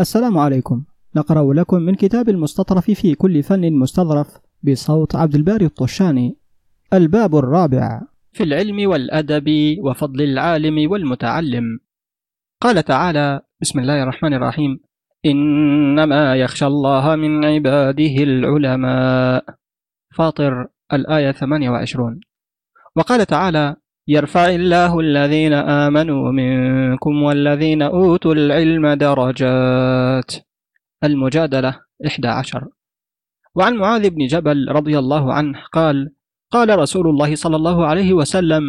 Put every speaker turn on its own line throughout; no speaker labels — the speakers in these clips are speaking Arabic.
السلام عليكم. نقرأ لكم من كتاب المستطرف في كل فن مستظرف بصوت عبد الباري الطشاني الباب الرابع.
في العلم والأدب وفضل العالم والمتعلم. قال تعالى بسم الله الرحمن الرحيم. إنما يخشى الله من عباده العلماء. فاطر الآية 28 وقال تعالى يرفع الله الذين آمنوا منكم والذين أوتوا العلم درجات. المجادلة 11 وعن معاذ بن جبل رضي الله عنه قال قال رسول الله صلى الله عليه وسلم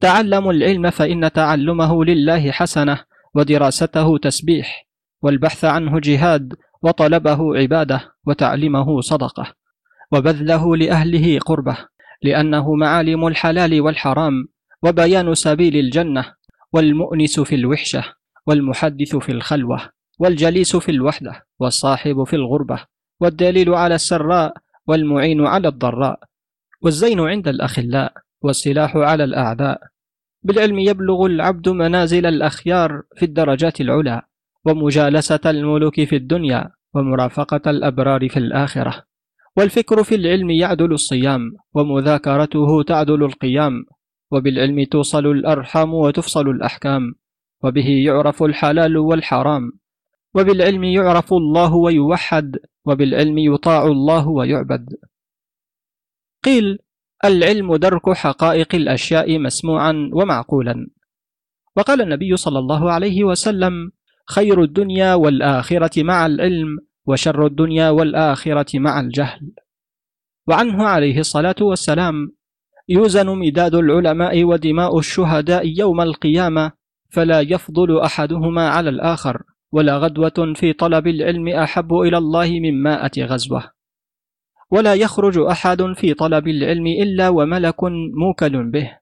تعلموا العلم فإن تعلمه لله حسنة ودراسته تسبيح والبحث عنه جهاد وطلبه عبادة وتعليمه صدقة وبذله لأهله قربة لأنه معالم الحلال والحرام وبيان سبيل الجنة والمؤنس في الوحشة والمحدث في الخلوة والجليس في الوحدة والصاحب في الغربة والدليل على السراء والمعين على الضراء والزين عند الأخلاء والسلاح على الأعداء. بالعلم يبلغ العبد منازل الأخيار في الدرجات العلى ومجالسة الملوك في الدنيا ومرافقة الأبرار في الآخرة. والفكر في العلم يعدل الصيام ومذاكرته تعدل القيام وبالعلم توصل الأرحام وتفصل الأحكام وبه يعرف الحلال والحرام. وبالعلم يعرف الله ويوحد وبالعلم يطاع الله ويعبد. قيل العلم درك حقائق الأشياء مسموعا ومعقولا وقال النبي صلى الله عليه وسلم خير الدنيا والآخرة مع العلم وشر الدنيا والآخرة مع الجهل وعنه عليه الصلاة والسلام يوزن مداد العلماء ودماء الشهداء يوم القيامة فلا يفضل أحدهما على الآخر ولا غدوة في طلب العلم أحب إلى الله من مائة غزوة. ولا يخرج أحد في طلب العلم إلا وملك موكل به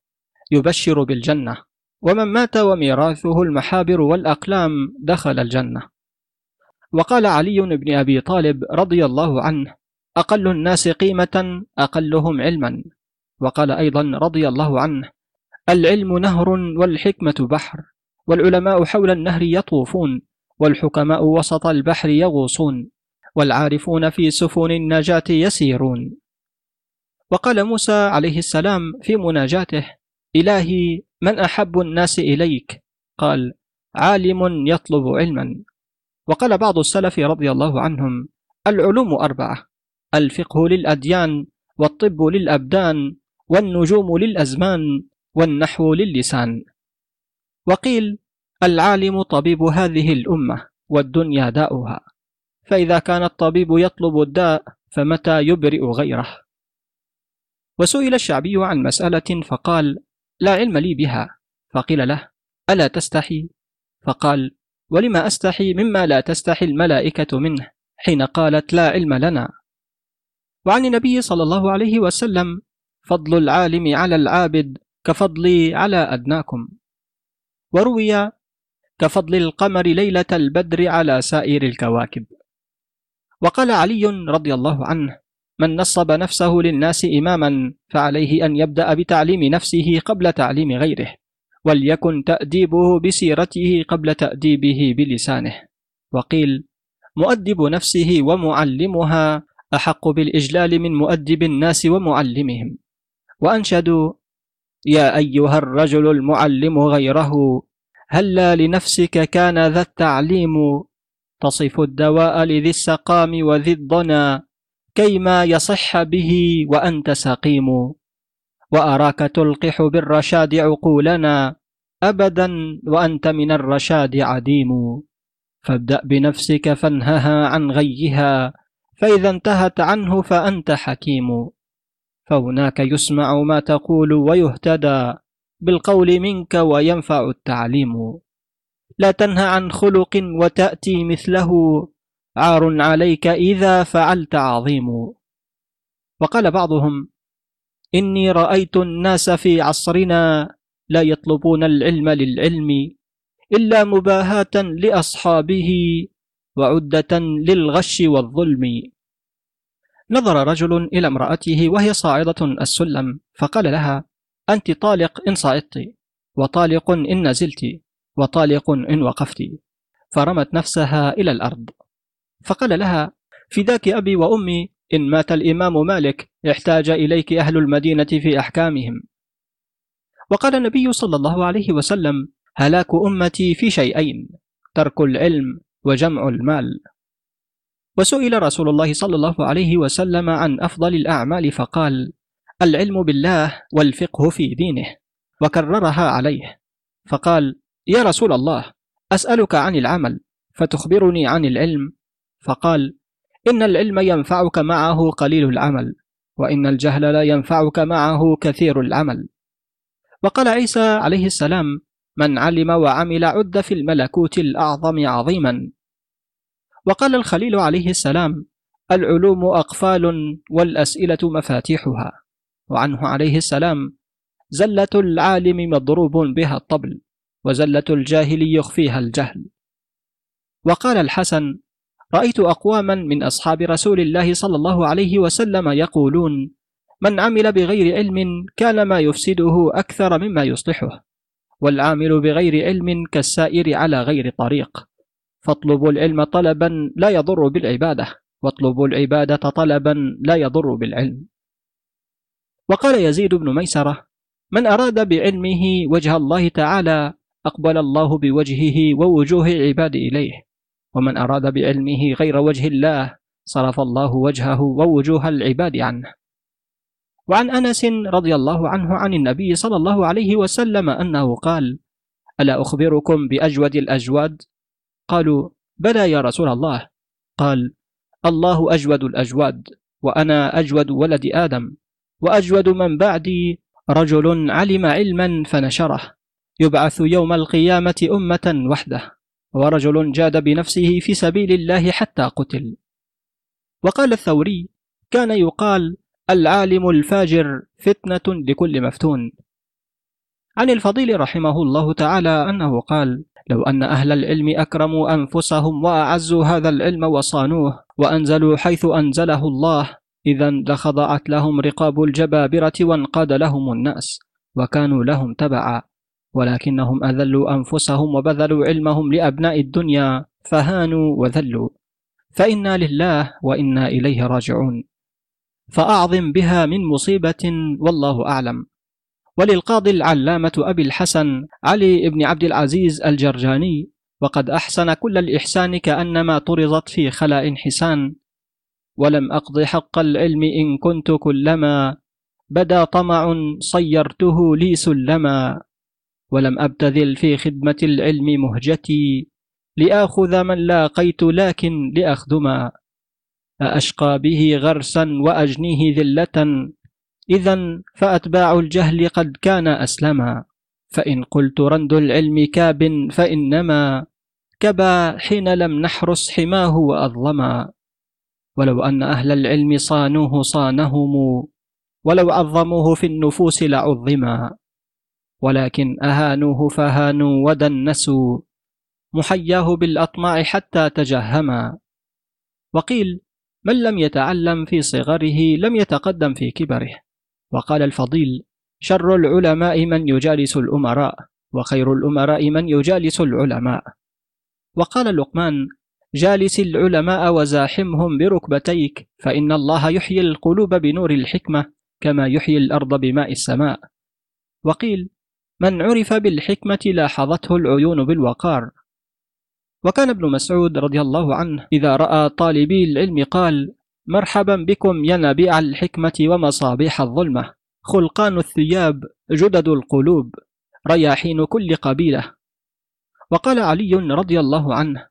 يبشر بالجنة. ومن مات وميراثه المحابر والأقلام دخل الجنة. وقال علي بن أبي طالب رضي الله عنه أقل الناس قيمة أقلهم علما. وقال أيضا رضي الله عنه العلم نهر والحكمة بحر والعلماء حول النهر يطوفون والحكماء وسط البحر يغوصون والعارفون في سفن النجاة يسيرون. وقال موسى عليه السلام في مناجاته إلهي من أحب الناس إليك؟ قال عالم يطلب علما. وقال بعض السلف رضي الله عنهم العلوم أربعة الفقه للأديان والطب للأبدان والنجوم للأزمان والنحو للسان. وقيل العالم طبيب هذه الأمة والدنيا داؤها. فإذا كان الطبيب يطلب الداء فمتى يبرئ غيره؟ وسئل الشعبي عن مسألة فقال لا علم لي بها. فقيل له ألا تستحي؟ فقال ولما أستحي مما لا تستحي الملائكة منه حين قالت لا علم لنا. وعن النبي صلى الله عليه وسلم فضل العالم على العابد كفضلي على أدناكم. وروي كفضل القمر ليلة البدر على سائر الكواكب. وقال علي رضي الله عنه من نصب نفسه للناس إماما فعليه أن يبدأ بتعليم نفسه قبل تعليم غيره وليكن تأديبه بسيرته قبل تأديبه بلسانه. وقيل مؤدب نفسه ومعلمها أحق بالإجلال من مؤدب الناس ومعلمهم. وأنشدوا يا أيها الرجل المعلم غيره هلا لنفسك كان ذا التعليم؟ تصف الدواء لذي السقام وذي الضنا كيما يصح به وأنت سقيم. وأراك تلقح بالرشاد عقولنا أبدا وأنت من الرشاد عديم. فابدأ بنفسك فانهها عن غيها فإذا انتهت عنه فأنت حكيم. فهناك يسمع ما تقول ويهتدى بالقول منك وينفع التعليم. لا تنهى عن خلق وتأتي مثله. عار عليك إذا فعلت عظيم. وقال بعضهم إني رأيت الناس في عصرنا لا يطلبون العلم للعلم إلا مباهاة لأصحابه وعدة للغش والظلم. نظر رجل إلى امرأته وهي صاعدة السلم فقال لها أنت طالق إن صعدت وطالق إن نزلت وطالق إن وقفت. فرمت نفسها إلى الأرض. فقال لها فداك أبي وأمي إن مات الإمام مالك احتاج إليك أهل المدينة في أحكامهم. وقال النبي صلى الله عليه وسلم هلاك أمتي في شيئين ترك العلم وجمع المال. وسئل رسول الله صلى الله عليه وسلم عن أفضل الأعمال فقال العلم بالله والفقه في دينه. وكررها عليه فقال يا رسول الله أسألك عن العمل فتخبرني عن العلم. فقال إن العلم ينفعك معه قليل العمل وإن الجهل لا ينفعك معه كثير العمل. وقال عيسى عليه السلام من علم وعمل عد في الملكوت الأعظم عظيما. وقال الخليل عليه السلام العلوم أقفال والأسئلة مفاتيحها. وعنه عليه السلام زلة العالم مضروب بها الطبل وزلة الجاهل يخفيها الجهل. وقال الحسن رأيت أقواما من أصحاب رسول الله صلى الله عليه وسلم يقولون من عمل بغير علم كان ما يفسده أكثر مما يصلحه والعامل بغير علم كالسائر على غير طريق. فاطلبوا العلم طلبا لا يضر بالعبادة واطلبوا العبادة طلبا لا يضر بالعلم. وقال يزيد بن ميسرة من أراد بعلمه وجه الله تعالى أقبل الله بوجهه ووجوه العباد إليه ومن أراد بعلمه غير وجه الله صرف الله وجهه ووجوه العباد عنه. وعن أنس رضي الله عنه عن النبي صلى الله عليه وسلم أنه قال ألا أخبركم بأجود الأجواد؟ قالوا بلى يا رسول الله. قال الله أجود الأجواد وأنا أجود ولد آدم وأجود من بعدي رجل علم علما فنشره يبعث يوم القيامة أمة وحده ورجل جاد بنفسه في سبيل الله حتى قتل. وقال الثوري كان يقال العالم الفاجر فتنة لكل مفتون. عن الفضيل رحمه الله تعالى أنه قال لو أن أهل العلم أكرموا أنفسهم وأعزوا هذا العلم وصانوه وأنزلوا حيث أنزله الله إذا لخضعت لهم رقاب الجبابرة وانقاد لهم النأس وكانوا لهم تبعا. ولكنهم أذلوا أنفسهم وبذلوا علمهم لأبناء الدنيا فهانوا وذلوا. فإنا لله وإنا إليه راجعون. فأعظم بها من مصيبة والله أعلم. وللقاضي العلامة أبي الحسن علي بن عبد العزيز الجرجاني وقد أحسن كل الإحسان كأنما طرزت في خلاء حسان ولم أقض حق العلم إن كنت كلما بدا طمع صيرته لي سلما. ولم أبتذل في خدمة العلم مهجتي لآخذ من لاقيت لكن لأخدما. أأشقى به غرسا وأجنيه ذلة. إذا فأتباع الجهل قد كان أسلما فإن قلت رند العلم كاب فإنما كبا حين لم نحرس حماه وأظلما. ولو أن أهل العلم صانوه صانهم ولو عظموه في النفوس لعظما. ولكن أهانوه فهانوا ودنسوا محياه بالأطماع حتى تجهما. وقيل من لم يتعلم في صغره لم يتقدم في كبره. وقال الفضيل شر العلماء من يجالس الأمراء وخير الأمراء من يجالس العلماء. وقال لقمان جالس العلماء وزاحمهم بركبتيك فإن الله يحيي القلوب بنور الحكمة كما يحيي الأرض بماء السماء. وقيل من عرف بالحكمة لاحظته العيون بالوقار. وكان ابن مسعود رضي الله عنه إذا رأى طالبي العلم قال مرحبا بكم يا نبيع الحكمة ومصابيح الظلمة. خلقان الثياب جدد القلوب رياحين كل قبيلة. وقال علي رضي الله عنه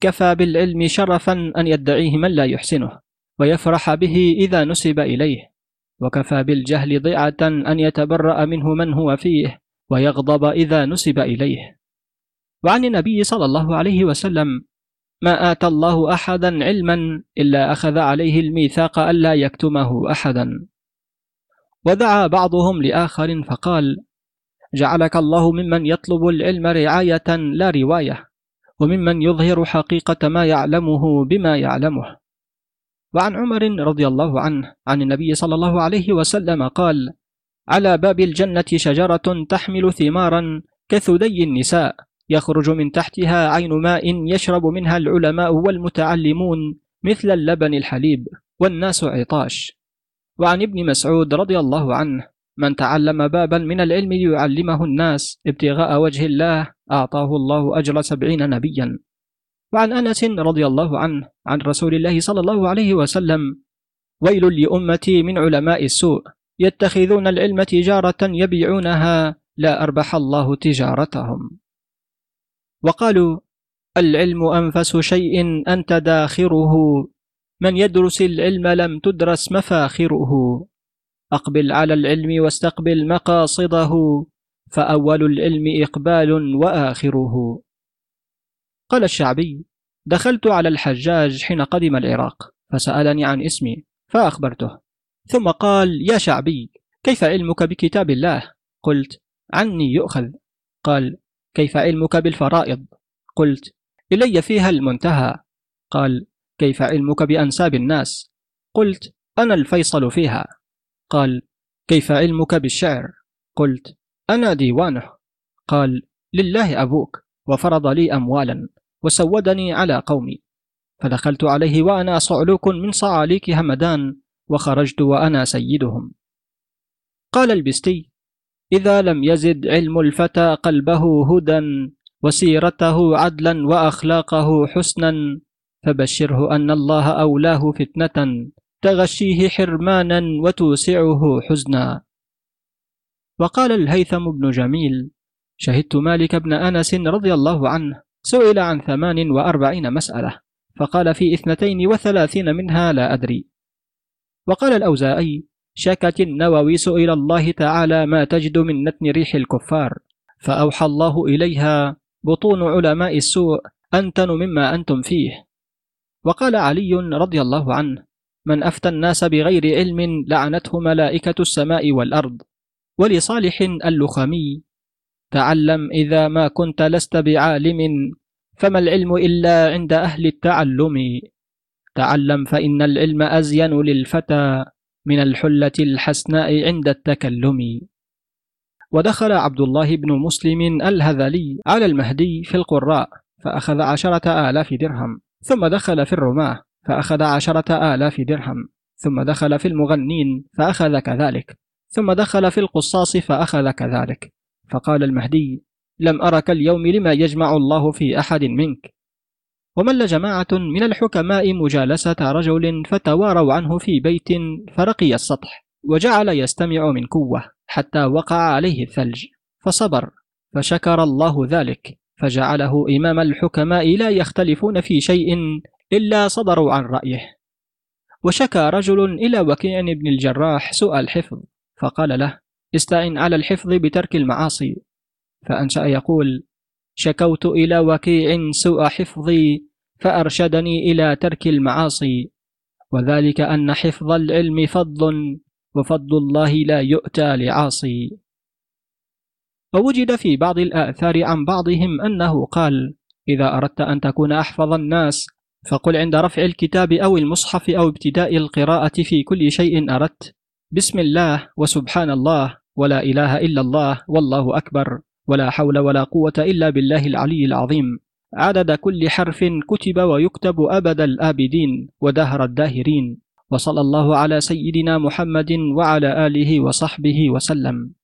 كفى بالعلم شرفا أن يدعيه من لا يحسنه ويفرح به إذا نسب إليه. وكفى بالجهل ضيعة أن يتبرأ منه من هو فيه ويغضب إذا نسب إليه. وعن النبي صلى الله عليه وسلم ما آتى الله أحدا علما إلا أخذ عليه الميثاق ألا يكتمه أحدا. ودعا بعضهم لآخر فقال جعلك الله ممن يطلب العلم رعاية لا رواية وممن يظهر حقيقة ما يعلمه بما يعلمه. وعن عمر رضي الله عنه عن النبي صلى الله عليه وسلم قال على باب الجنة شجرة تحمل ثمارا كثدي النساء. يخرج من تحتها عين ماء يشرب منها العلماء والمتعلمون مثل اللبن الحليب والناس عطاش. وعن ابن مسعود رضي الله عنه من تعلم بابا من العلم ليعلمه الناس ابتغاء وجه الله أعطاه الله أجر سبعين نبيا. وعن أنس رضي الله عنه عن رسول الله صلى الله عليه وسلم ويل لأمتي من علماء السوء يتخذون العلم تجارة يبيعونها لا أربح الله تجارتهم. وقالوا العلم أنفس شيء أنت داخره. من يدرس العلم لم تدرس مفاخره. أقبل على العلم واستقبل مقاصده فأول العلم إقبال وآخره. قال الشعبي دخلت على الحجاج حين قدم العراق فسألني عن اسمي فأخبرته. ثم قال يا شعبي كيف علمك بكتاب الله؟ قلت عني يؤخذ. قال كيف علمك بالفرائض؟ قلت إلي فيها المنتهى. قال كيف علمك بأنساب الناس؟ قلت أنا الفيصل فيها. قال كيف علمك بالشعر؟ قلت أنا ديوانه. قال لله أبوك وفرض لي أموالا وسودني على قومي. فدخلت عليه وأنا صعلوك من صعاليك همدان وخرجت وأنا سيدهم. قال البستي إذا لم يزد علم الفتى قلبه هدى وسيرته عدلا وأخلاقه حسنا فبشره أن الله أولاه فتنة تغشيه حرمانا وتوسعه حزنا. وقال الهيثم بن جميل شهدت مالك بن أنس رضي الله عنه سئل عن ثمان وأربعين مسألة فقال في اثنتين وثلاثين منها لا أدري. وقال الأوزائي شكت النووي إلى الله تعالى ما تجد من نتن ريح الكفار فأوحى الله إليها بطون علماء السوء أنتن مما أنتم فيه. وقال علي رضي الله عنه من أفتى الناس بغير علم لعنته ملائكة السماء والأرض ولصالح اللخمي تعلم إذا ما كنت لست بعالم فما العلم إلا عند أهل التعلم تعلم فإن العلم أزين للفتى. من الحلة الحسناء عند التكلم. ودخل عبد الله بن مسلم الهذلي على المهدي في القراء فأخذ عشرة آلاف درهم ثم دخل في الرماة فأخذ عشرة آلاف درهم ثم دخل في المغنين فأخذ كذلك ثم دخل في القصاص فأخذ كذلك. فقال المهدي لم أرك اليوم لما يجمع الله في أحد منك؟ ومل جماعة من الحكماء مجالسة رجل فتواروا عنه في بيت فرقي السطح وجعل يستمع من قوة حتى وقع عليه الثلج فصبر فشكر الله ذلك فجعله إمام الحكماء لا يختلفون في شيء إلا صدروا عن رأيه. وشكى رجل إلى وكيع بن الجراح سوء الحفظ فقال له استعن على الحفظ بترك المعاصي. فأنشأ يقول شكوت إلى وكيع سوء حفظي فأرشدني إلى ترك المعاصي. وذلك أن حفظ العلم فضل وفضل الله لا يؤتى لعاصي. ووجد في بعض الآثار عن بعضهم أنه قال إذا أردت أن تكون أحفظ الناس فقل عند رفع الكتاب أو المصحف أو ابتداء القراءة في كل شيء أردت. بسم الله وسبحان الله ولا إله إلا الله والله أكبر. ولا حول ولا قوة إلا بالله العلي العظيم. عدد كل حرف كتب ويكتب أبد الآبدين ودهر الداهرين. وصلى الله على سيدنا محمد وعلى آله وصحبه وسلم.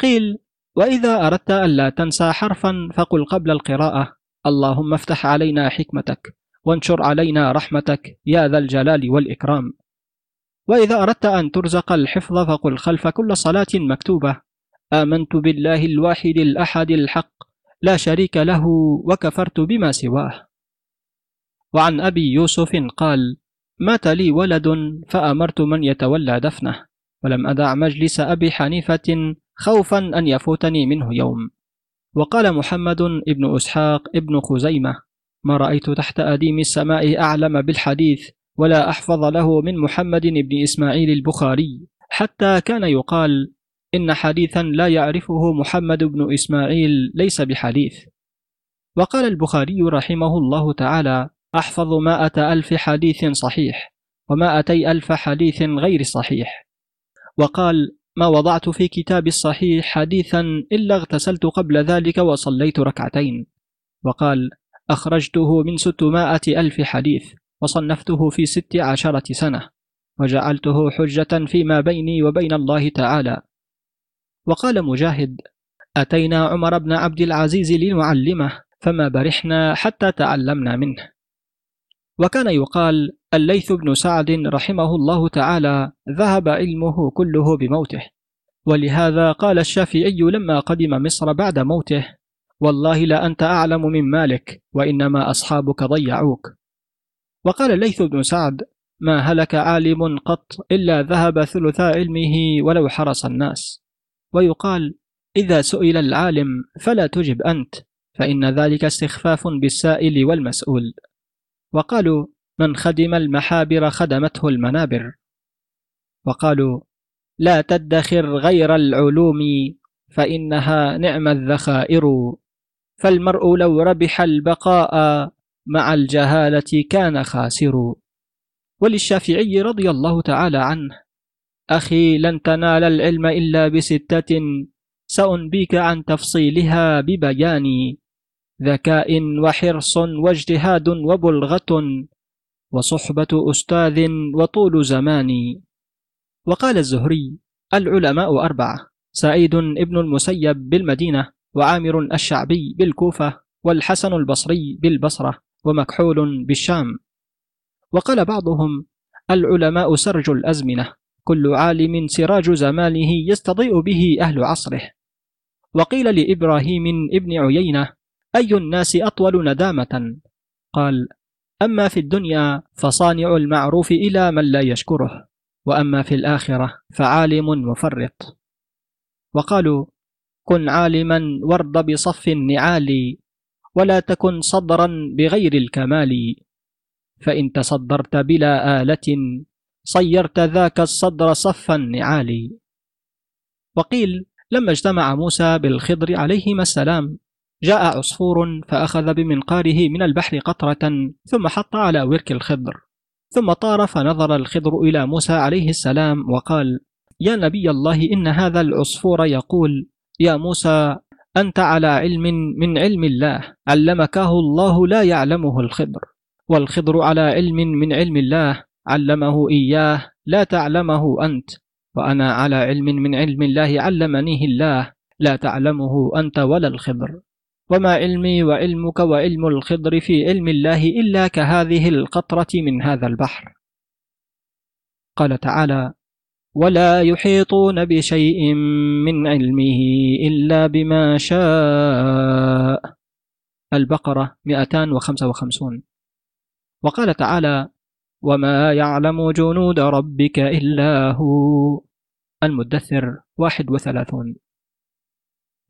قيل وإذا أردت ألا تنسى حرفا فقل قبل القراءة. اللهم افتح علينا حكمتك وانشر علينا رحمتك يا ذا الجلال والإكرام. وإذا أردت أن ترزق الحفظ فقل خلف كل صلاة مكتوبة. آمنت بالله الواحد الأحد الحق لا شريك له وكفرت بما سواه. وعن أبي يوسف قال مات لي ولد فأمرت من يتولى دفنه ولم أدع مجلس أبي حنيفة خوفا أن يفوتني منه يوم. وقال محمد ابن إسحاق ابن خزيمة ما رأيت تحت أديم السماء أعلم بالحديث ولا أحفظ له من محمد بن إسماعيل البخاري. حتى كان يقال إن حديثا لا يعرفه محمد بن إسماعيل ليس بحديث. وقال البخاري رحمه الله تعالى أحفظ مائة ألف حديث صحيح ومائتي ألف حديث غير صحيح. وقال ما وضعت في كتاب الصحيح حديثا إلا اغتسلت قبل ذلك وصليت ركعتين. وقال أخرجته من ستمائة ألف حديث وصنفته في ست عشرة سنة وجعلته حجة فيما بيني وبين الله تعالى. وقال مجاهد أتينا عمر بن عبد العزيز لنعلمه فما برحنا حتى تعلمنا منه. وكان يقال الليث بن سعد رحمه الله تعالى ذهب علمه كله بموته ولهذا قال الشافعي لما قدم مصر بعد موته والله لا أنت أعلم من مالك وإنما أصحابك ضيعوك. وقال الليث بن سعد ما هلك عالم قط إلا ذهب ثلثا علمه ولو حرص الناس. ويقال إذا سئل العالم فلا تجب أنت فإن ذلك استخفاف بالسائل والمسؤول. وقالوا من خدم المحابر خدمته المنابر. وقالوا لا تدخر غير العلوم فإنها نعم الذخائر. فالمرء لو ربح البقاء مع الجهالة كان خاسر. وللشافعي رضي الله تعالى عنه أخي لن تنال العلم إلا بستة. سأنبيك عن تفصيلها ببيان. ذكاء وحرص واجتهاد وبلغة وصحبة أستاذ وطول زمان. وقال الزهري العلماء أربعة سعيد ابن المسيب بالمدينة وعامر الشعبي بالكوفة والحسن البصري بالبصرة ومكحول بالشام. وقال بعضهم العلماء سرج الأزمنة. كل عالم سراج زمانه يستضيء به أهل عصره. وقيل لإبراهيم ابن عيينة أي الناس أطول ندامة؟ قال أما في الدنيا فصانع المعروف إلى من لا يشكره وأما في الآخرة فعالم مفرط. وقالوا كن عالما وارض بصف النعال ولا تكن صدرا بغير الكمال. فإن تصدرت بلا آلة صيرت ذاك الصدر صف النعال وقيل لما اجتمع موسى بالخضر عليهما السلام جاء عصفور فأخذ بمنقاره من البحر قطرة ثم حط على ورك الخضر ثم طار فنظر الخضر إلى موسى عليه السلام وقال يا نبي الله إن هذا العصفور يقول يا موسى أنت على علم من علم الله علمكه الله لا يعلمه الخضر والخضر على علم من علم الله علمه إياه لا تعلمه أنت. وأنا على علم من علم الله علمنيه الله لا تعلمه أنت ولا الخضر. وما علمي وعلمك وعلم الخضر في علم الله إلا كهذه القطرة من هذا البحر. قال تعالى ولا يحيطون بشيء من علمه إلا بما شاء. البقرة 255 وقال تعالى وما يعلم جنود ربك إلا هو. المدثر 31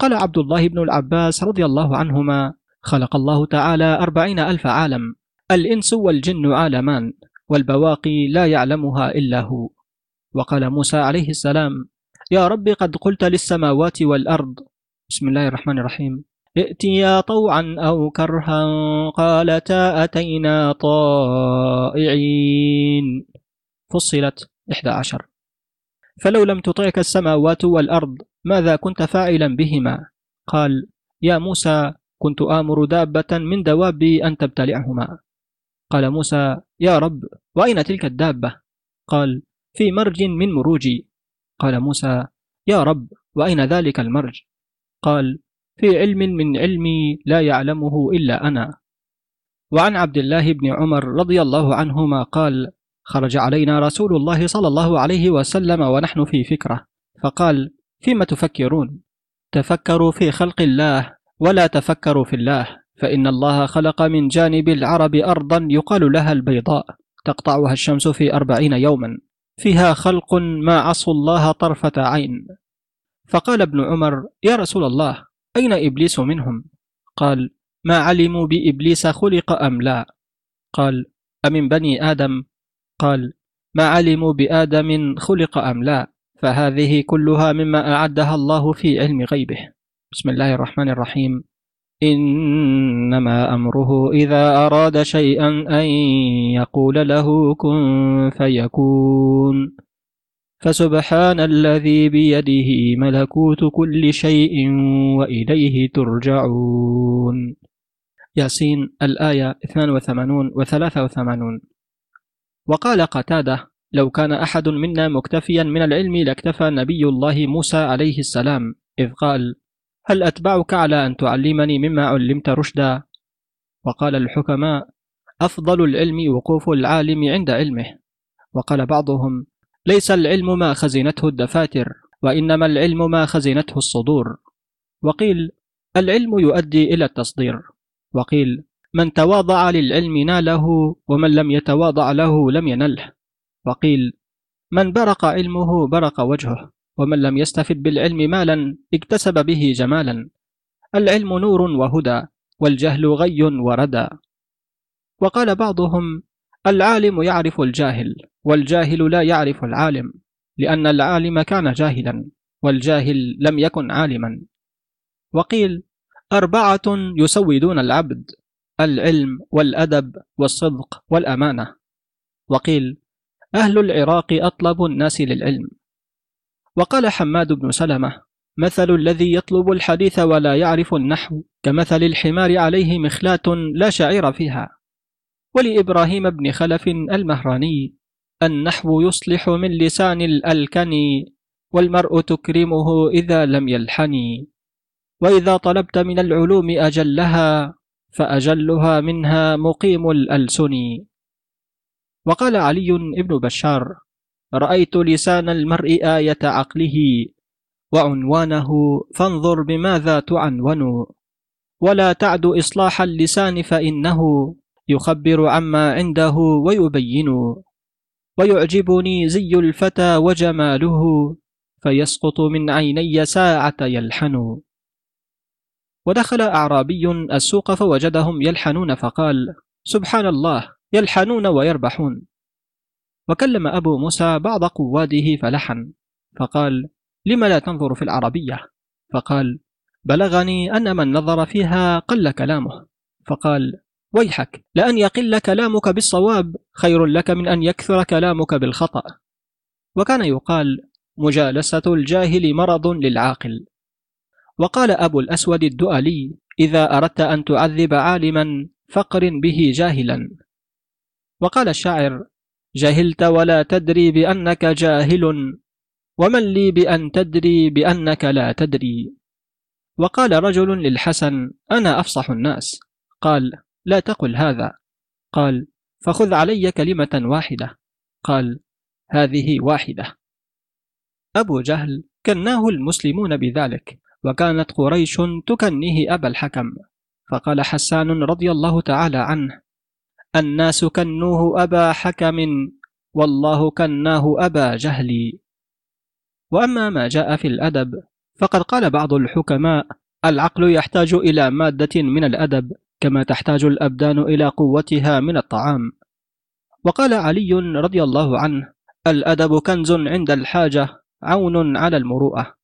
قال عبد الله بن العباس رضي الله عنهما خلق الله تعالى أربعين ألف عالم الإنس والجن عالمان والبواقي لا يعلمها إلا هو. وقال موسى عليه السلام يا رب قد قلت للسماوات والأرض. بسم الله الرحمن الرحيم. ائتيا طوعا أو كرها قالتا أتينا طائعين. فصلت 11 فلو لم تطعك السماوات والأرض ماذا كنت فاعلا بهما؟ قال يا موسى كنت آمر دابة من دوابي أن تبتلعهما. قال موسى يا رب وأين تلك الدابة؟ قال في مرج من مروجي. قال موسى يا رب وأين ذلك المرج؟ قال في علم من علمي لا يعلمه إلا أنا. وعن عبد الله بن عمر رضي الله عنهما قال خرج علينا رسول الله صلى الله عليه وسلم ونحن في فكرة. فقال فيما تفكرون؟ تفكروا في خلق الله ولا تفكروا في الله فإن الله خلق من جانب العرب أرضا يقال لها البيضاء تقطعها الشمس في أربعين يوما فيها خلق ما عصوا الله طرفة عين. فقال ابن عمر يا رسول الله أين إبليس منهم؟ قال ما علموا بإبليس خلق أم لا؟ قال أمن بني آدم؟ قال ما علموا بآدم خلق أم لا فهذه كلها مما أعدها الله في علم غيبه بسم الله الرحمن الرحيم إنما أمره إذا أراد شيئا أن يقول له كن فيكون فسبحان الذي بيده ملكوت كل شيء وإليه ترجعون. ياسين الآية 82 و 83 وقال قتادة لو كان أحد منا مكتفيا من العلم لاكتفى نبي الله موسى عليه السلام. إذ قال هل أتبعك على أن تعلمني مما علمت رشدا؟ وقال الحكماء أفضل العلم وقوف العالم عند علمه. وقال بعضهم ليس العلم ما خزنته الدفاتر وإنما العلم ما خزنته الصدور. وقيل العلم يؤدي إلى التصدير. وقيل من تواضع للعلم ناله ومن لم يتواضع له لم ينله. وقيل من برق علمه برق وجهه ومن لم يستفد بالعلم مالا اكتسب به جمالا. العلم نور وهدى والجهل غي وردى وقال بعضهم العالم يعرف الجاهل والجاهل لا يعرف العالم لأن العالم كان جاهلا والجاهل لم يكن عالما. وقيل أربعة يسودون العبد العلم والأدب والصدق والأمانة. وقيل أهل العراق أطلب الناس للعلم. وقال حماد بن سلمة مثل الذي يطلب الحديث ولا يعرف النحو كمثل الحمار عليه مخلاة لا شعير فيها. ولإبراهيم بن خلف المهراني النحو يصلح من لسان الألكني والمرء تكرمه إذا لم يلحني وإذا طلبت من العلوم أجلها فأجلها منها مقيم الألسن. وقال علي بن بشار رأيت لسان المرء آية عقله وعنوانه فانظر بماذا تعنون. ولا تعد إصلاح اللسان فإنه يخبر عما عنده ويبين ويعجبني زي الفتى وجماله فيسقط من عيني ساعة يلحن. ودخل أعرابي السوق فوجدهم يلحنون فقال سبحان الله يلحنون ويربحون. وكلم أبو موسى بعض قواده فلحن فقال لم لا تنظر في العربية فقال بلغني أن من نظر فيها قل كلامه. فقال ويحك. لأن يقل كلامك بالصواب خير لك من أن يكثر كلامك بالخطأ. وكان يقال مجالسة الجاهل مرض للعاقل. وقال أبو الأسود الدؤلي إذا أردت أن تعذب عالما فقر به جاهلا. وقال الشاعر جهلت ولا تدري بأنك جاهل ومن لي بأن تدري بأنك لا تدري. وقال رجل للحسن أنا أفصح الناس. قال لا تقل هذا. قال فخذ علي كلمة واحدة. قال هذه واحدة. أبو جهل كناه المسلمون بذلك وكانت قريش تكنيه أبا الحكم. فقال حسان رضي الله تعالى عنه الناس كنوه أبا حكم والله كناه أبا جهل. وأما ما جاء في الأدب فقد قال بعض الحكماء العقل يحتاج إلى مادة من الأدب. كما تحتاج الأبدان إلى قوتها من الطعام. وقال علي رضي الله عنه الأدب كنز عند الحاجة عون على المروءة.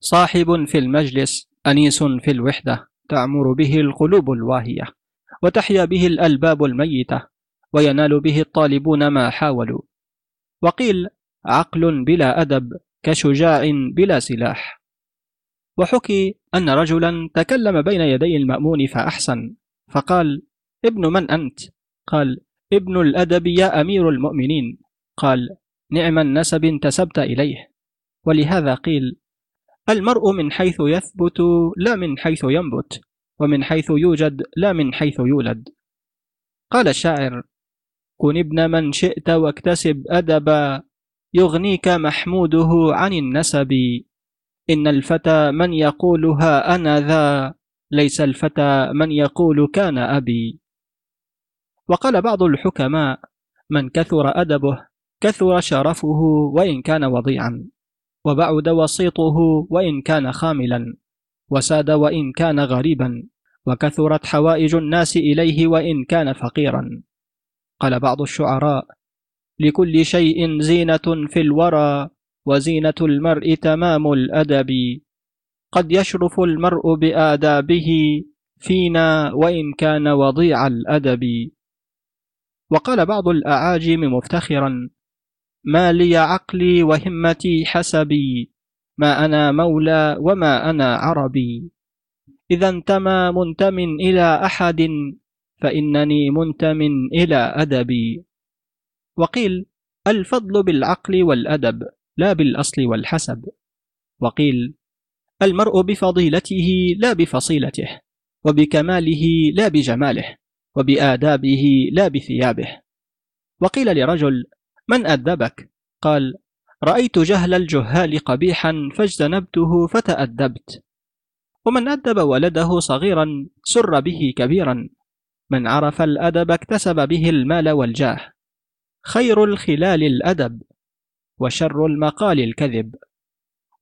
صاحب في المجلس أنيس في الوحدة تعمر به القلوب الواهية وتحيا به الألباب الميتة وينال به الطالبون ما حاولوا. وقيل عقل بلا أدب كشجاع بلا سلاح. وحكي أن رجلا تكلم بين يدي المأمون فأحسن. فقال ابن من أنت؟ قال ابن الأدب يا أمير المؤمنين. قال نعم النسب انتسبت إليه. ولهذا قيل المرء من حيث يثبت لا من حيث ينبت ومن حيث يوجد لا من حيث يولد. قال الشاعر كن ابن من شئت واكتسب أدبا يغنيك محموده عن النسب. إن الفتى من يقولها أنا ذا ليس الفتى من يقول كان أبي. وقال بعض الحكماء من كثر أدبه كثر شرفه وإن كان وضيعا وبعد وسيطه وإن كان خاملا وساد وإن كان غريبا وكثرت حوائج الناس إليه وإن كان فقيرا. قال بعض الشعراء لكل شيء زينة في الورى وزينة المرء تمام الأدب. قد يشرف المرء بآدابه فينا وإن كان وضيع الأدب. وقال بعض الأعاجم مفتخرا ما لي عقلي وهمتي حسبي ما أنا مولى وما أنا عربي. إذا انتمى منتم إلى أحد فإنني منتم إلى أدبي وقيل الفضل بالعقل والأدب لا بالأصل والحسب. وقيل المرء بفضيلته لا بفصيلته وبكماله لا بجماله وبآدابه لا بثيابه. وقيل لرجل من أدبك؟ قال رأيت جهل الجهال قبيحا فاجتنبته فتأدبت. ومن أدب ولده صغيرا سر به كبيرا. من عرف الأدب اكتسب به المال والجاه. خير الخلال الأدب وشر المقال الكذب.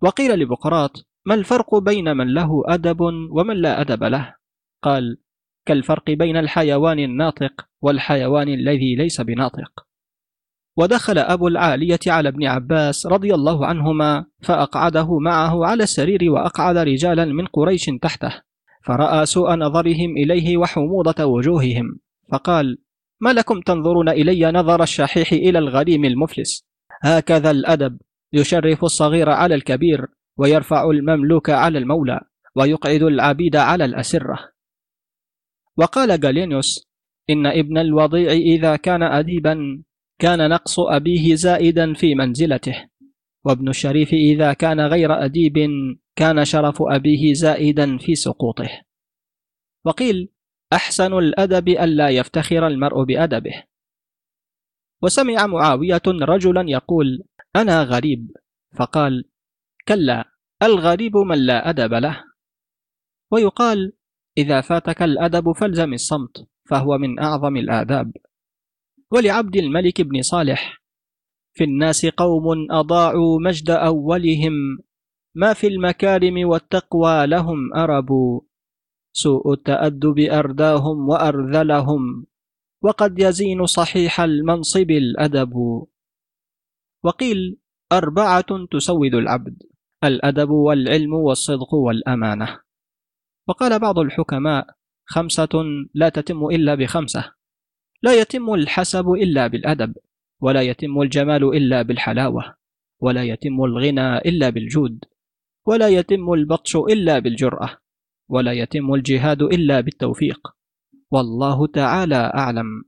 وقيل لبقراط ما الفرق بين من له أدب ومن لا أدب له؟ قال كالفرق بين الحيوان الناطق والحيوان الذي ليس بناطق. ودخل أبو العالية على ابن عباس رضي الله عنهما فأقعده معه على السرير وأقعد رجالا من قريش تحته فرأى سوء نظرهم إليه وحموضة وجوههم فقال ما لكم تنظرون إلي نظر الشحيح إلى الغريم المفلس؟ هكذا الأدب يشرف الصغير على الكبير ويرفع المملوك على المولى ويقعد العبيد على الأسرة. وقال غالينيوس إن ابن الوضيع إذا كان أديبا كان نقص أبيه زائدا في منزلته. وابن الشريف إذا كان غير أديب كان شرف أبيه زائدا في سقوطه. وقيل أحسن الأدب ألا يفتخر المرء بأدبه. وسمع معاوية رجلا يقول أنا غريب. فقال كلا الغريب من لا أدب له. ويقال إذا فاتك الأدب فالزم الصمت فهو من أعظم الآداب. ولعبد الملك بن صالح في الناس قوم أضاعوا مجد أولهم ما في المكارم والتقوى لهم أربوا سوء التأدب أرداهم وأرذلهم وقد يزين صحيح المنصب الأدب. وقيل أربعة تسود العبد. الأدب والعلم والصدق والأمانة. وقال بعض الحكماء خمسة لا تتم إلا بخمسة. لا يتم الحسب إلا بالأدب ولا يتم الجمال إلا بالحلاوة ولا يتم الغنى إلا بالجود ولا يتم البطش إلا بالجرأة ولا يتم الجهاد إلا بالتوفيق. والله تعالى أعلم.